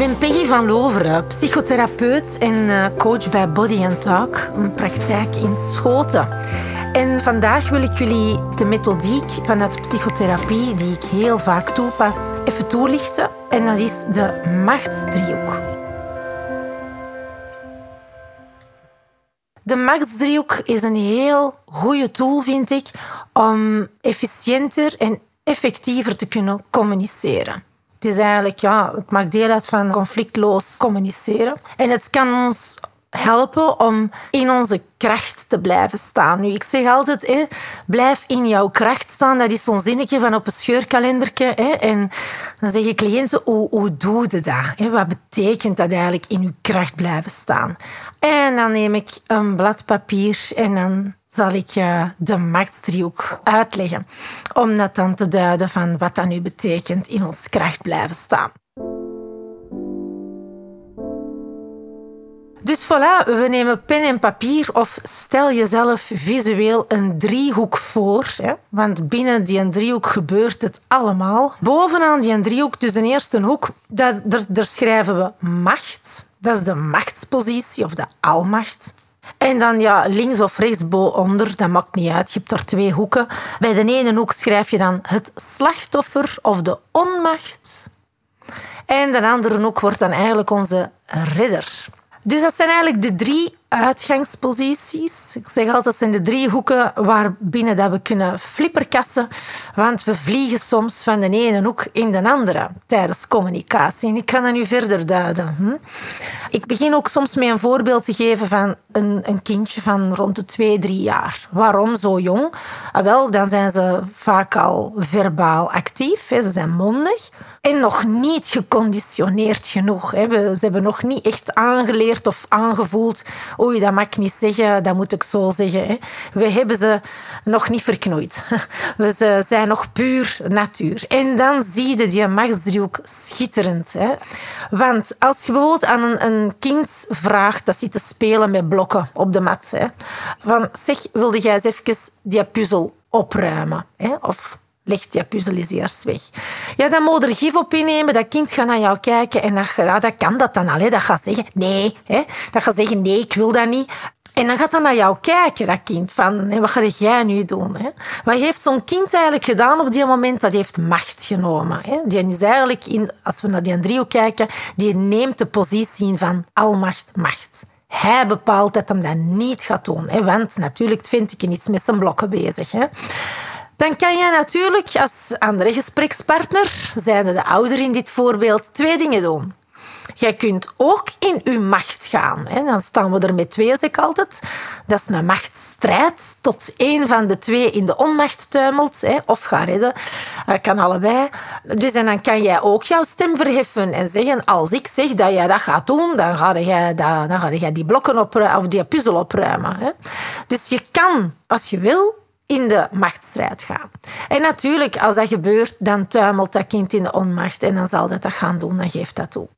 ben Peggy van Loveren, psychotherapeut en eh, coach bij Body and Talk, een praktijk in Schoten. En vandaag wil ik jullie de methodiek vanuit psychotherapie, die ik heel vaak toepas, even toelichten. En dat is de machtsdriehoek. De machtsdriehoek is een heel goede tool, vind ik, om efficiënter en effectiever te kunnen communiceren. Het is eigenlijk, ja, het maakt deel uit van conflictloos communiceren. En het kan ons helpen om in onze kracht te blijven staan. Nu, ik zeg altijd, hè, blijf in jouw kracht staan. Dat is zo'n zinnetje van op een scheurkalendertje. Hè. En dan zeggen cliënten, hoe, hoe doe je dat? Wat betekent dat eigenlijk in je kracht blijven staan? En dan neem ik een blad papier en dan zal ik je de machtsdriehoek uitleggen. Om dat dan te duiden van wat dat nu betekent in ons kracht blijven staan. Voilà, we nemen pen en papier of stel jezelf visueel een driehoek voor. Want binnen die driehoek gebeurt het allemaal. Bovenaan die driehoek, dus de eerste hoek, daar, daar schrijven we macht. Dat is de machtspositie of de almacht. En dan ja, links of rechts, onder, dat maakt niet uit. Je hebt er twee hoeken. Bij de ene hoek schrijf je dan het slachtoffer of de onmacht. En de andere hoek wordt dan eigenlijk onze redder. Dus dat zijn eigenlijk de drie uitgangsposities. Ik zeg altijd, dat zijn de drie hoeken waarbinnen dat we kunnen flipperkassen. Want we vliegen soms van de ene hoek in de andere tijdens communicatie. En ik ga dat nu verder duiden. Hm? Ik begin ook soms met een voorbeeld te geven van een, een kindje van rond de twee, drie jaar. Waarom zo jong? Ah, wel, dan zijn ze vaak al verbaal actief. Hè. Ze zijn mondig. En nog niet geconditioneerd genoeg. Hè. Ze hebben nog niet echt aangeleerd of aangevoeld oei, dat mag ik niet zeggen, dat moet ik zo zeggen. Hè. We hebben ze nog niet verknoeid. We zijn nog puur natuur. En dan zie je die machtsdriehoek schitterend. Hè. Want als je bijvoorbeeld aan een, een, kind vraagt dat zit te spelen met blokken op de mat, hè, van zeg, wilde jij eens even die puzzel opruimen? Hè? Of legt je puzzel eens eerst weg. Ja, dan moet er gif op innemen. Dat kind gaat naar jou kijken en dat, ja, dat kan dat dan al. Dat gaat zeggen, nee. Hè. Dat gaat zeggen, nee, ik wil dat niet. En dan gaat dan naar jou kijken, dat kind. Van, wat ga jij nu doen? Hè? Wat heeft zo'n kind eigenlijk gedaan op die moment? Dat heeft macht genomen. Hè? Die is eigenlijk, in, als we naar die driehoek kijken, die neemt de positie in van almacht, macht. Hij bepaalt dat hem dat niet gaat doen. Hè? Want natuurlijk vind ik iets met zijn blokken bezig. Hè? Dan kan je natuurlijk als andere gesprekspartner, zijnde de ouder in dit voorbeeld, twee dingen doen. Je kunt ook in je macht gaan. Hè. Dan staan we er met twee, zeg ik altijd. Dat is een machtsstrijd tot één van de twee in de onmacht tuimelt hè, of gaat redden. Dat kan allebei. Dus en dan kan jij ook jouw stem verheffen en zeggen als ik zeg dat jij dat gaat doen, dan ga jij, dan ga jij die blokken opruimen of die puzzel opruimen. Hè. Dus je kan, als je wil, in de machtsstrijd gaan. En natuurlijk, als dat gebeurt, dan tuimelt dat kind in de onmacht en dan zal dat dat gaan doen, dan geeft dat toe.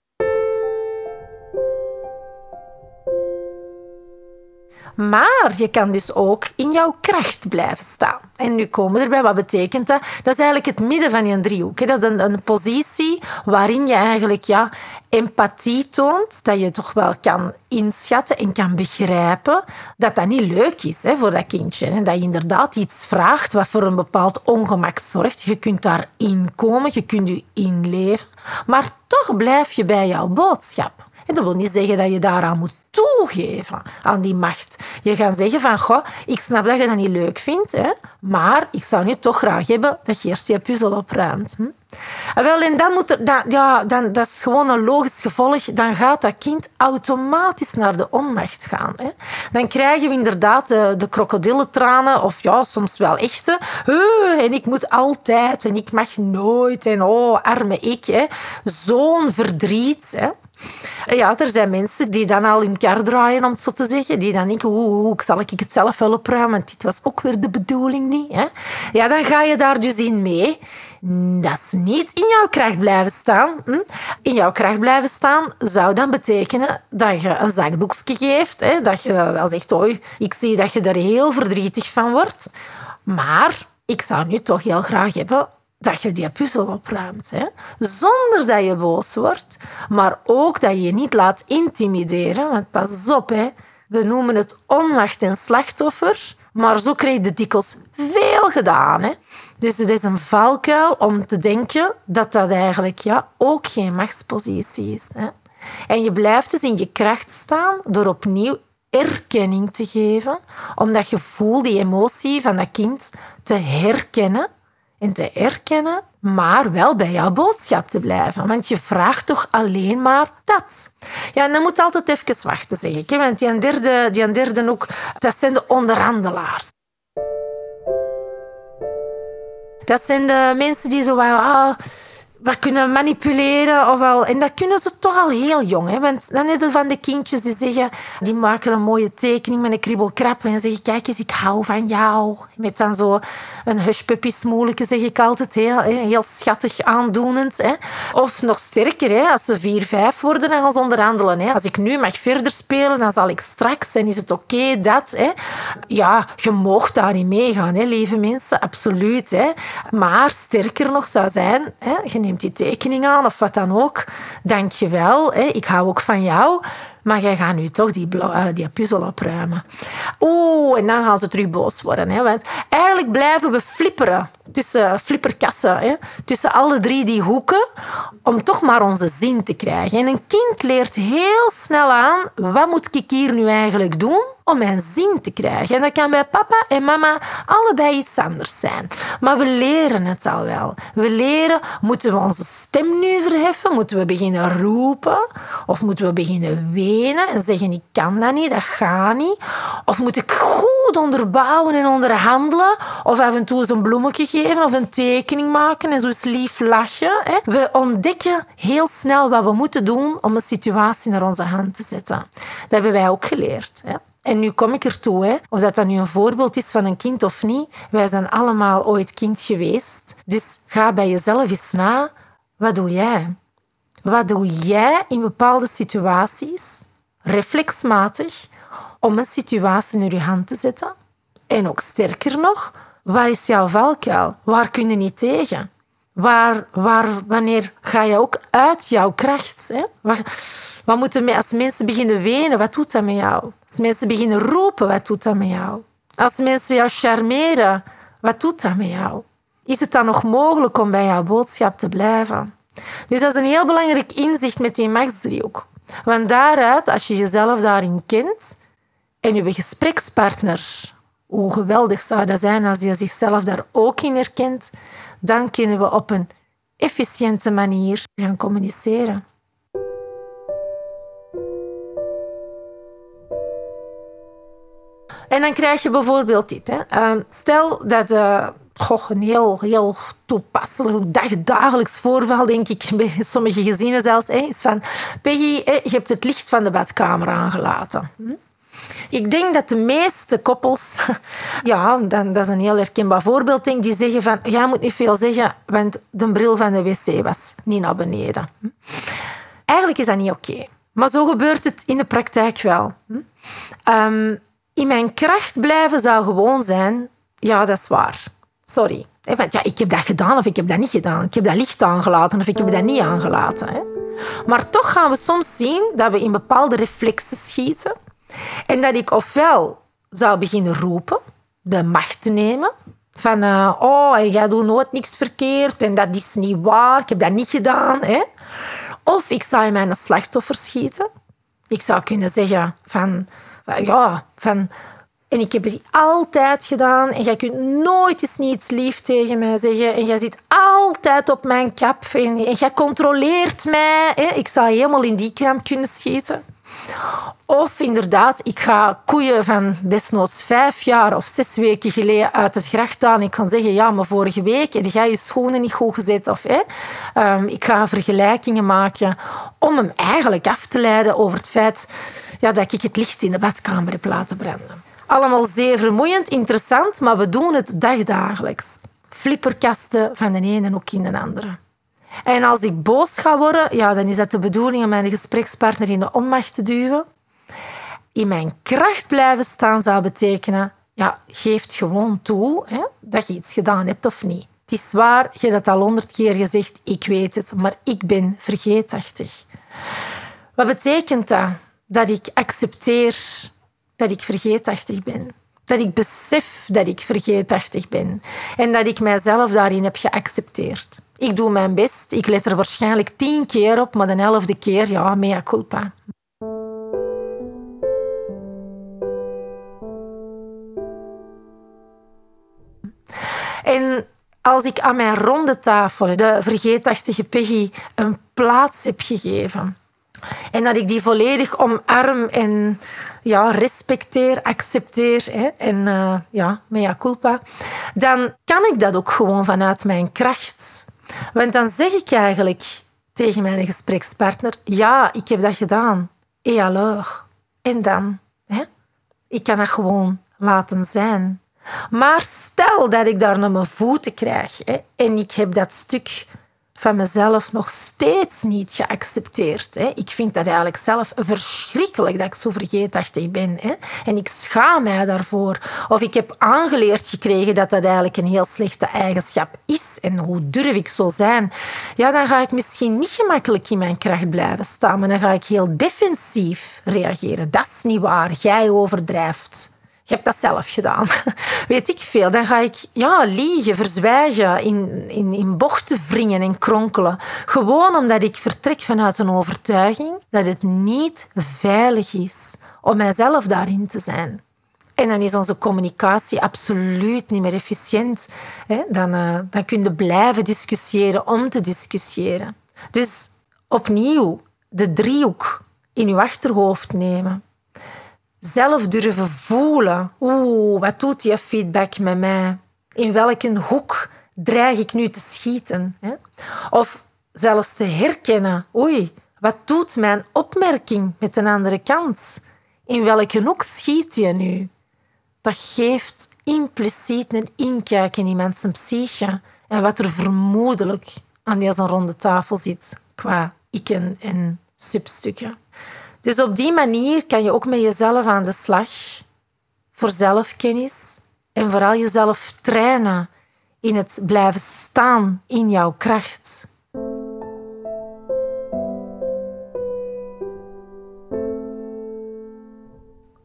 Maar je kan dus ook in jouw kracht blijven staan. En nu komen we erbij, wat betekent dat? Dat is eigenlijk het midden van je driehoek. Dat is een, positie waarin je eigenlijk ja, empathie toont, dat je toch wel kan inschatten en kan begrijpen dat dat niet leuk is hè, voor dat kindje. Dat je inderdaad iets vraagt wat voor een bepaald ongemak zorgt. Je kunt daarin komen, je kunt je inleven, maar toch blijf je bij jouw boodschap. Dat wil niet zeggen dat je daaraan moet toegeven aan die macht. Je gaat zeggen van, goh, ik snap dat je dat niet leuk vindt, hè, maar ik zou nu toch graag hebben dat je eerst je puzzel opruimt. Hm? En wel, dan moet er, ja, dan, dat is gewoon een logisch gevolg. Dan gaat dat kind automatisch naar de onmacht gaan. Hè. Dan krijgen we inderdaad de, de krokodillentranen, of ja, soms wel echte. en ik moet altijd, en ik mag nooit, en oh, arme ik. Zo'n verdriet. Hè. Ja, er zijn mensen die dan al hun kar draaien, om het zo te zeggen. Die dan denken, hoe zal ik het zelf wel opruimen? Want dit was ook weer de bedoeling niet. Hè? Ja, dan ga je daar dus in mee. Dat is niet in jouw kracht blijven staan. Hm? In jouw kracht blijven staan zou dan betekenen dat je een zakdoekje geeft. Hè? Dat je wel zegt, oei, ik zie dat je er heel verdrietig van wordt. Maar ik zou nu toch heel graag hebben dat je die puzzel opruimt. Hè? Zonder dat je boos wordt, maar ook dat je je niet laat intimideren. Want pas op, hè. we noemen het onmacht en slachtoffer, maar zo krijg je dikwijls veel gedaan. Hè? Dus het is een valkuil om te denken dat dat eigenlijk ja, ook geen machtspositie is. Hè? En je blijft dus in je kracht staan door opnieuw erkenning te geven, om dat gevoel, die emotie van dat kind te herkennen en te erkennen, maar wel bij jouw boodschap te blijven. Want je vraagt toch alleen maar dat. Ja, en dan moet altijd even wachten, zeg ik. Want die derde, die derde ook, dat zijn de onderhandelaars. Dat zijn de mensen die zo... Ah, wat kunnen manipuleren. Of al, en dat kunnen ze toch al heel jong. Hè? Want dan heb van de kindjes die zeggen... Die maken een mooie tekening met een kriebelkrap. En zeggen, kijk eens, ik hou van jou. Met dan zo een hushpuppy smoeletje, zeg ik altijd. Heel, heel schattig aandoenend. Hè? Of nog sterker, hè? als ze vier, vijf worden, dan gaan ze onderhandelen. Hè? Als ik nu mag verder spelen, dan zal ik straks... En is het oké dat... Hè? Ja, je mag daarin meegaan, hè, lieve mensen. Absoluut. Hè? Maar sterker nog zou zijn... Hè? Die tekening aan of wat dan ook. Dank je wel. Ik hou ook van jou. Maar jij gaat nu toch die, uh, die puzzel opruimen. Oeh, en dan gaan ze terug boos worden. Hè? Want eigenlijk blijven we flipperen tussen flipperkassen. Hè? Tussen alle drie die hoeken. Om toch maar onze zin te krijgen. En een kind leert heel snel aan. Wat moet ik hier nu eigenlijk doen? Om mijn zin te krijgen. En dat kan bij papa en mama allebei iets anders zijn. Maar we leren het al wel. We leren, moeten we onze stem nu verheffen? Moeten we beginnen roepen? Of moeten we beginnen wenen en zeggen, ik kan dat niet, dat gaat niet? Of moet ik goed onderbouwen en onderhandelen? Of af en toe eens een bloemetje geven of een tekening maken en zo eens lief lachen? We ontdekken heel snel wat we moeten doen om een situatie naar onze hand te zetten. Dat hebben wij ook geleerd. En nu kom ik ertoe, of dat, dat nu een voorbeeld is van een kind of niet. Wij zijn allemaal ooit kind geweest. Dus ga bij jezelf eens na. Wat doe jij? Wat doe jij in bepaalde situaties, reflexmatig, om een situatie in je hand te zetten? En ook sterker nog, waar is jouw valkuil? Waar kun je niet tegen? Waar, waar, wanneer ga je ook uit jouw kracht? Hè? Wat moeten, als mensen beginnen wenen, wat doet dat met jou? Als mensen beginnen roepen, wat doet dat met jou? Als mensen jou charmeren, wat doet dat met jou? Is het dan nog mogelijk om bij jouw boodschap te blijven? Dus dat is een heel belangrijk inzicht met die machtsdriehoek. Want daaruit, als je jezelf daarin kent en je gesprekspartner, hoe geweldig zou dat zijn als je zichzelf daar ook in herkent, dan kunnen we op een efficiënte manier gaan communiceren. En dan krijg je bijvoorbeeld dit. Hè. Ehm, stel dat... Uh, een heel, heel toepasselijk, dag, dagelijks voorval, denk ik, bij sommige gezinnen zelfs, is van... Peggy, je hebt het licht van de badkamer aangelaten. Hm? Ik denk dat de meeste koppels, ja, dat is een heel herkenbaar voorbeeld, denk, die zeggen van, jij moet niet veel zeggen, want de bril van de wc was niet naar beneden. Hm? Eigenlijk is dat niet oké. Maar zo gebeurt het in de praktijk wel. Hm? In mijn kracht blijven zou gewoon zijn, ja, dat is waar. Sorry. Ja, ik heb dat gedaan of ik heb dat niet gedaan. Ik heb dat licht aangelaten of ik heb dat niet aangelaten. Hè. Maar toch gaan we soms zien dat we in bepaalde reflexen schieten. En dat ik ofwel zou beginnen roepen, de macht te nemen. Van, uh, oh, jij doet nooit niks verkeerd en dat is niet waar, ik heb dat niet gedaan. Hè. Of ik zou in mijn slachtoffer schieten. Ik zou kunnen zeggen van, ja, van... En ik heb het altijd gedaan en jij kunt nooit eens niets lief tegen mij zeggen. En jij zit altijd op mijn kap en, en jij controleert mij. Hè. Ik zou helemaal in die kramp kunnen schieten. Of inderdaad, ik ga koeien van desnoods vijf jaar of zes weken geleden uit het gracht aan. Ik kan zeggen, ja, maar vorige week heb jij je schoenen niet goed gezet. Of, hè, um, ik ga vergelijkingen maken om hem eigenlijk af te leiden over het feit ja, dat ik het licht in de badkamer heb laten branden. Allemaal zeer vermoeiend, interessant, maar we doen het dagdagelijks. Flipperkasten van de ene ook in de andere. En als ik boos ga worden, ja, dan is dat de bedoeling om mijn gesprekspartner in de onmacht te duwen. In mijn kracht blijven staan zou betekenen, ja, geef gewoon toe hè, dat je iets gedaan hebt of niet. Het is waar, je hebt dat al honderd keer gezegd, ik weet het, maar ik ben vergeetachtig. Wat betekent dat? Dat ik accepteer dat ik vergeetachtig ben. Dat ik besef dat ik vergeetachtig ben. En dat ik mijzelf daarin heb geaccepteerd. Ik doe mijn best. Ik let er waarschijnlijk tien keer op, maar de elfde keer, ja, mea culpa. En als ik aan mijn ronde tafel de vergeetachtige Peggy een plaats heb gegeven en dat ik die volledig omarm en ja, respecteer, accepteer hè, en uh, ja, mea culpa, dan kan ik dat ook gewoon vanuit mijn kracht. Want dan zeg ik eigenlijk tegen mijn gesprekspartner, ja, ik heb dat gedaan. Et alors? En dan? Hè? Ik kan dat gewoon laten zijn. Maar stel dat ik daar naar mijn voeten krijg hè, en ik heb dat stuk van mezelf nog steeds niet geaccepteerd. Hè. Ik vind dat eigenlijk zelf verschrikkelijk dat ik zo vergeetachtig ben. Hè. En ik schaam mij daarvoor. Of ik heb aangeleerd gekregen dat dat eigenlijk een heel slechte eigenschap is. En hoe durf ik zo zijn? Ja, dan ga ik misschien niet gemakkelijk in mijn kracht blijven staan, maar dan ga ik heel defensief reageren. Dat is niet waar. Jij overdrijft. Je hebt dat zelf gedaan. Weet ik veel. Dan ga ik ja, liegen, verzwijgen, in, in, in bochten wringen en kronkelen. Gewoon omdat ik vertrek vanuit een overtuiging dat het niet veilig is om mijzelf daarin te zijn. En dan is onze communicatie absoluut niet meer efficiënt. Dan, uh, dan kun je blijven discussiëren om te discussiëren. Dus opnieuw de driehoek in je achterhoofd nemen zelf durven voelen. Oeh, wat doet die feedback met mij? In welke hoek dreig ik nu te schieten? Of zelfs te herkennen. Oei, wat doet mijn opmerking met een andere kant? In welke hoek schiet je nu? Dat geeft impliciet een inkijk in iemands psyche en wat er vermoedelijk aan deze ronde tafel zit qua ikken en substukken. Dus op die manier kan je ook met jezelf aan de slag voor zelfkennis en vooral jezelf trainen in het blijven staan in jouw kracht.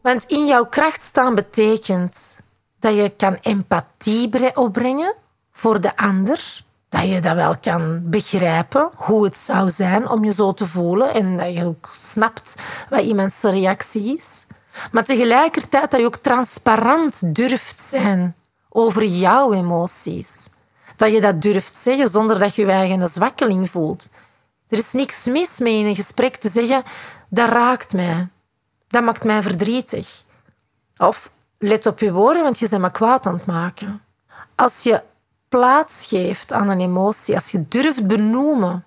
Want in jouw kracht staan betekent dat je kan empathie opbrengen voor de ander dat je dat wel kan begrijpen, hoe het zou zijn om je zo te voelen en dat je ook snapt wat iemands reactie is. Maar tegelijkertijd dat je ook transparant durft zijn over jouw emoties. Dat je dat durft zeggen zonder dat je je eigen zwakkeling voelt. Er is niks mis mee in een gesprek te zeggen, dat raakt mij. Dat maakt mij verdrietig. Of let op je woorden, want je bent me kwaad aan het maken. Als je plaats geeft aan een emotie, als je durft benoemen,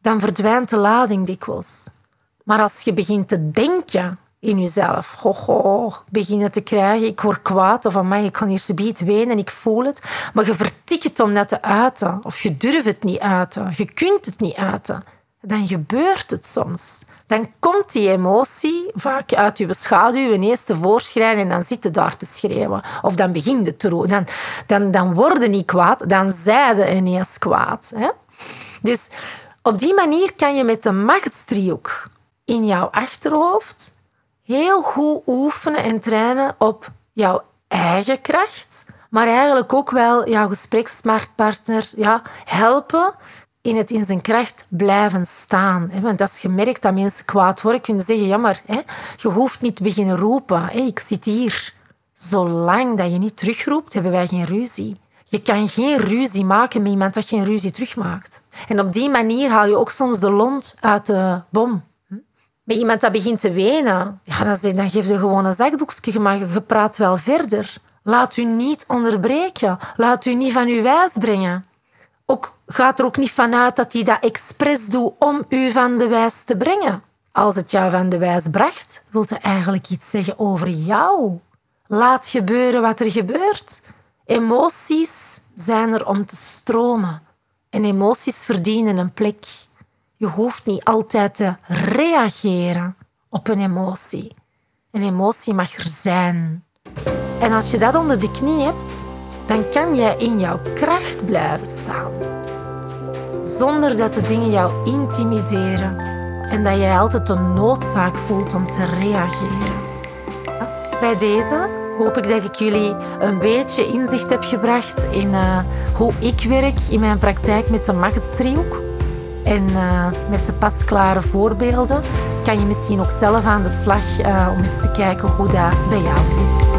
dan verdwijnt de lading dikwijls. Maar als je begint te denken in jezelf, ho, ho, beginnen te krijgen, ik word kwaad of ik kan hier subiet wenen, ik voel het, maar je vertikt het om dat te uiten of je durft het niet uiten, je kunt het niet uiten, dan gebeurt het soms dan komt die emotie vaak uit je schaduw ineens tevoorschijn en dan zit je daar te schreeuwen. Of dan begint het te roepen. Dan, dan, dan worden niet kwaad, dan zijde ineens kwaad. Hè? Dus op die manier kan je met de machtsdriehoek in jouw achterhoofd heel goed oefenen en trainen op jouw eigen kracht, maar eigenlijk ook wel jouw gesprekspartner ja, helpen in het in zijn kracht blijven staan. Want als je merkt dat mensen kwaad worden, kun je zeggen, jammer, je hoeft niet te beginnen roepen. Ik zit hier. Zolang dat je niet terugroept, hebben wij geen ruzie. Je kan geen ruzie maken met iemand dat geen ruzie terugmaakt. En op die manier haal je ook soms de lont uit de bom. Met iemand dat begint te wenen, ja, dan, dan geef je gewoon een zakdoekje, maar je praat wel verder. Laat u niet onderbreken. Laat u niet van uw wijs brengen ook, gaat er ook niet vanuit dat hij dat expres doet om u van de wijs te brengen. Als het jou van de wijs bracht, wil hij eigenlijk iets zeggen over jou. Laat gebeuren wat er gebeurt. Emoties zijn er om te stromen. En emoties verdienen een plek. Je hoeft niet altijd te reageren op een emotie. Een emotie mag er zijn. En als je dat onder de knie hebt, dan kan jij in jouw kracht blijven staan. Zonder dat de dingen jou intimideren en dat jij altijd de noodzaak voelt om te reageren. Bij deze hoop ik dat ik jullie een beetje inzicht heb gebracht in uh, hoe ik werk in mijn praktijk met de machtsdriehoek. En uh, met de pasklare voorbeelden kan je misschien ook zelf aan de slag uh, om eens te kijken hoe dat bij jou zit.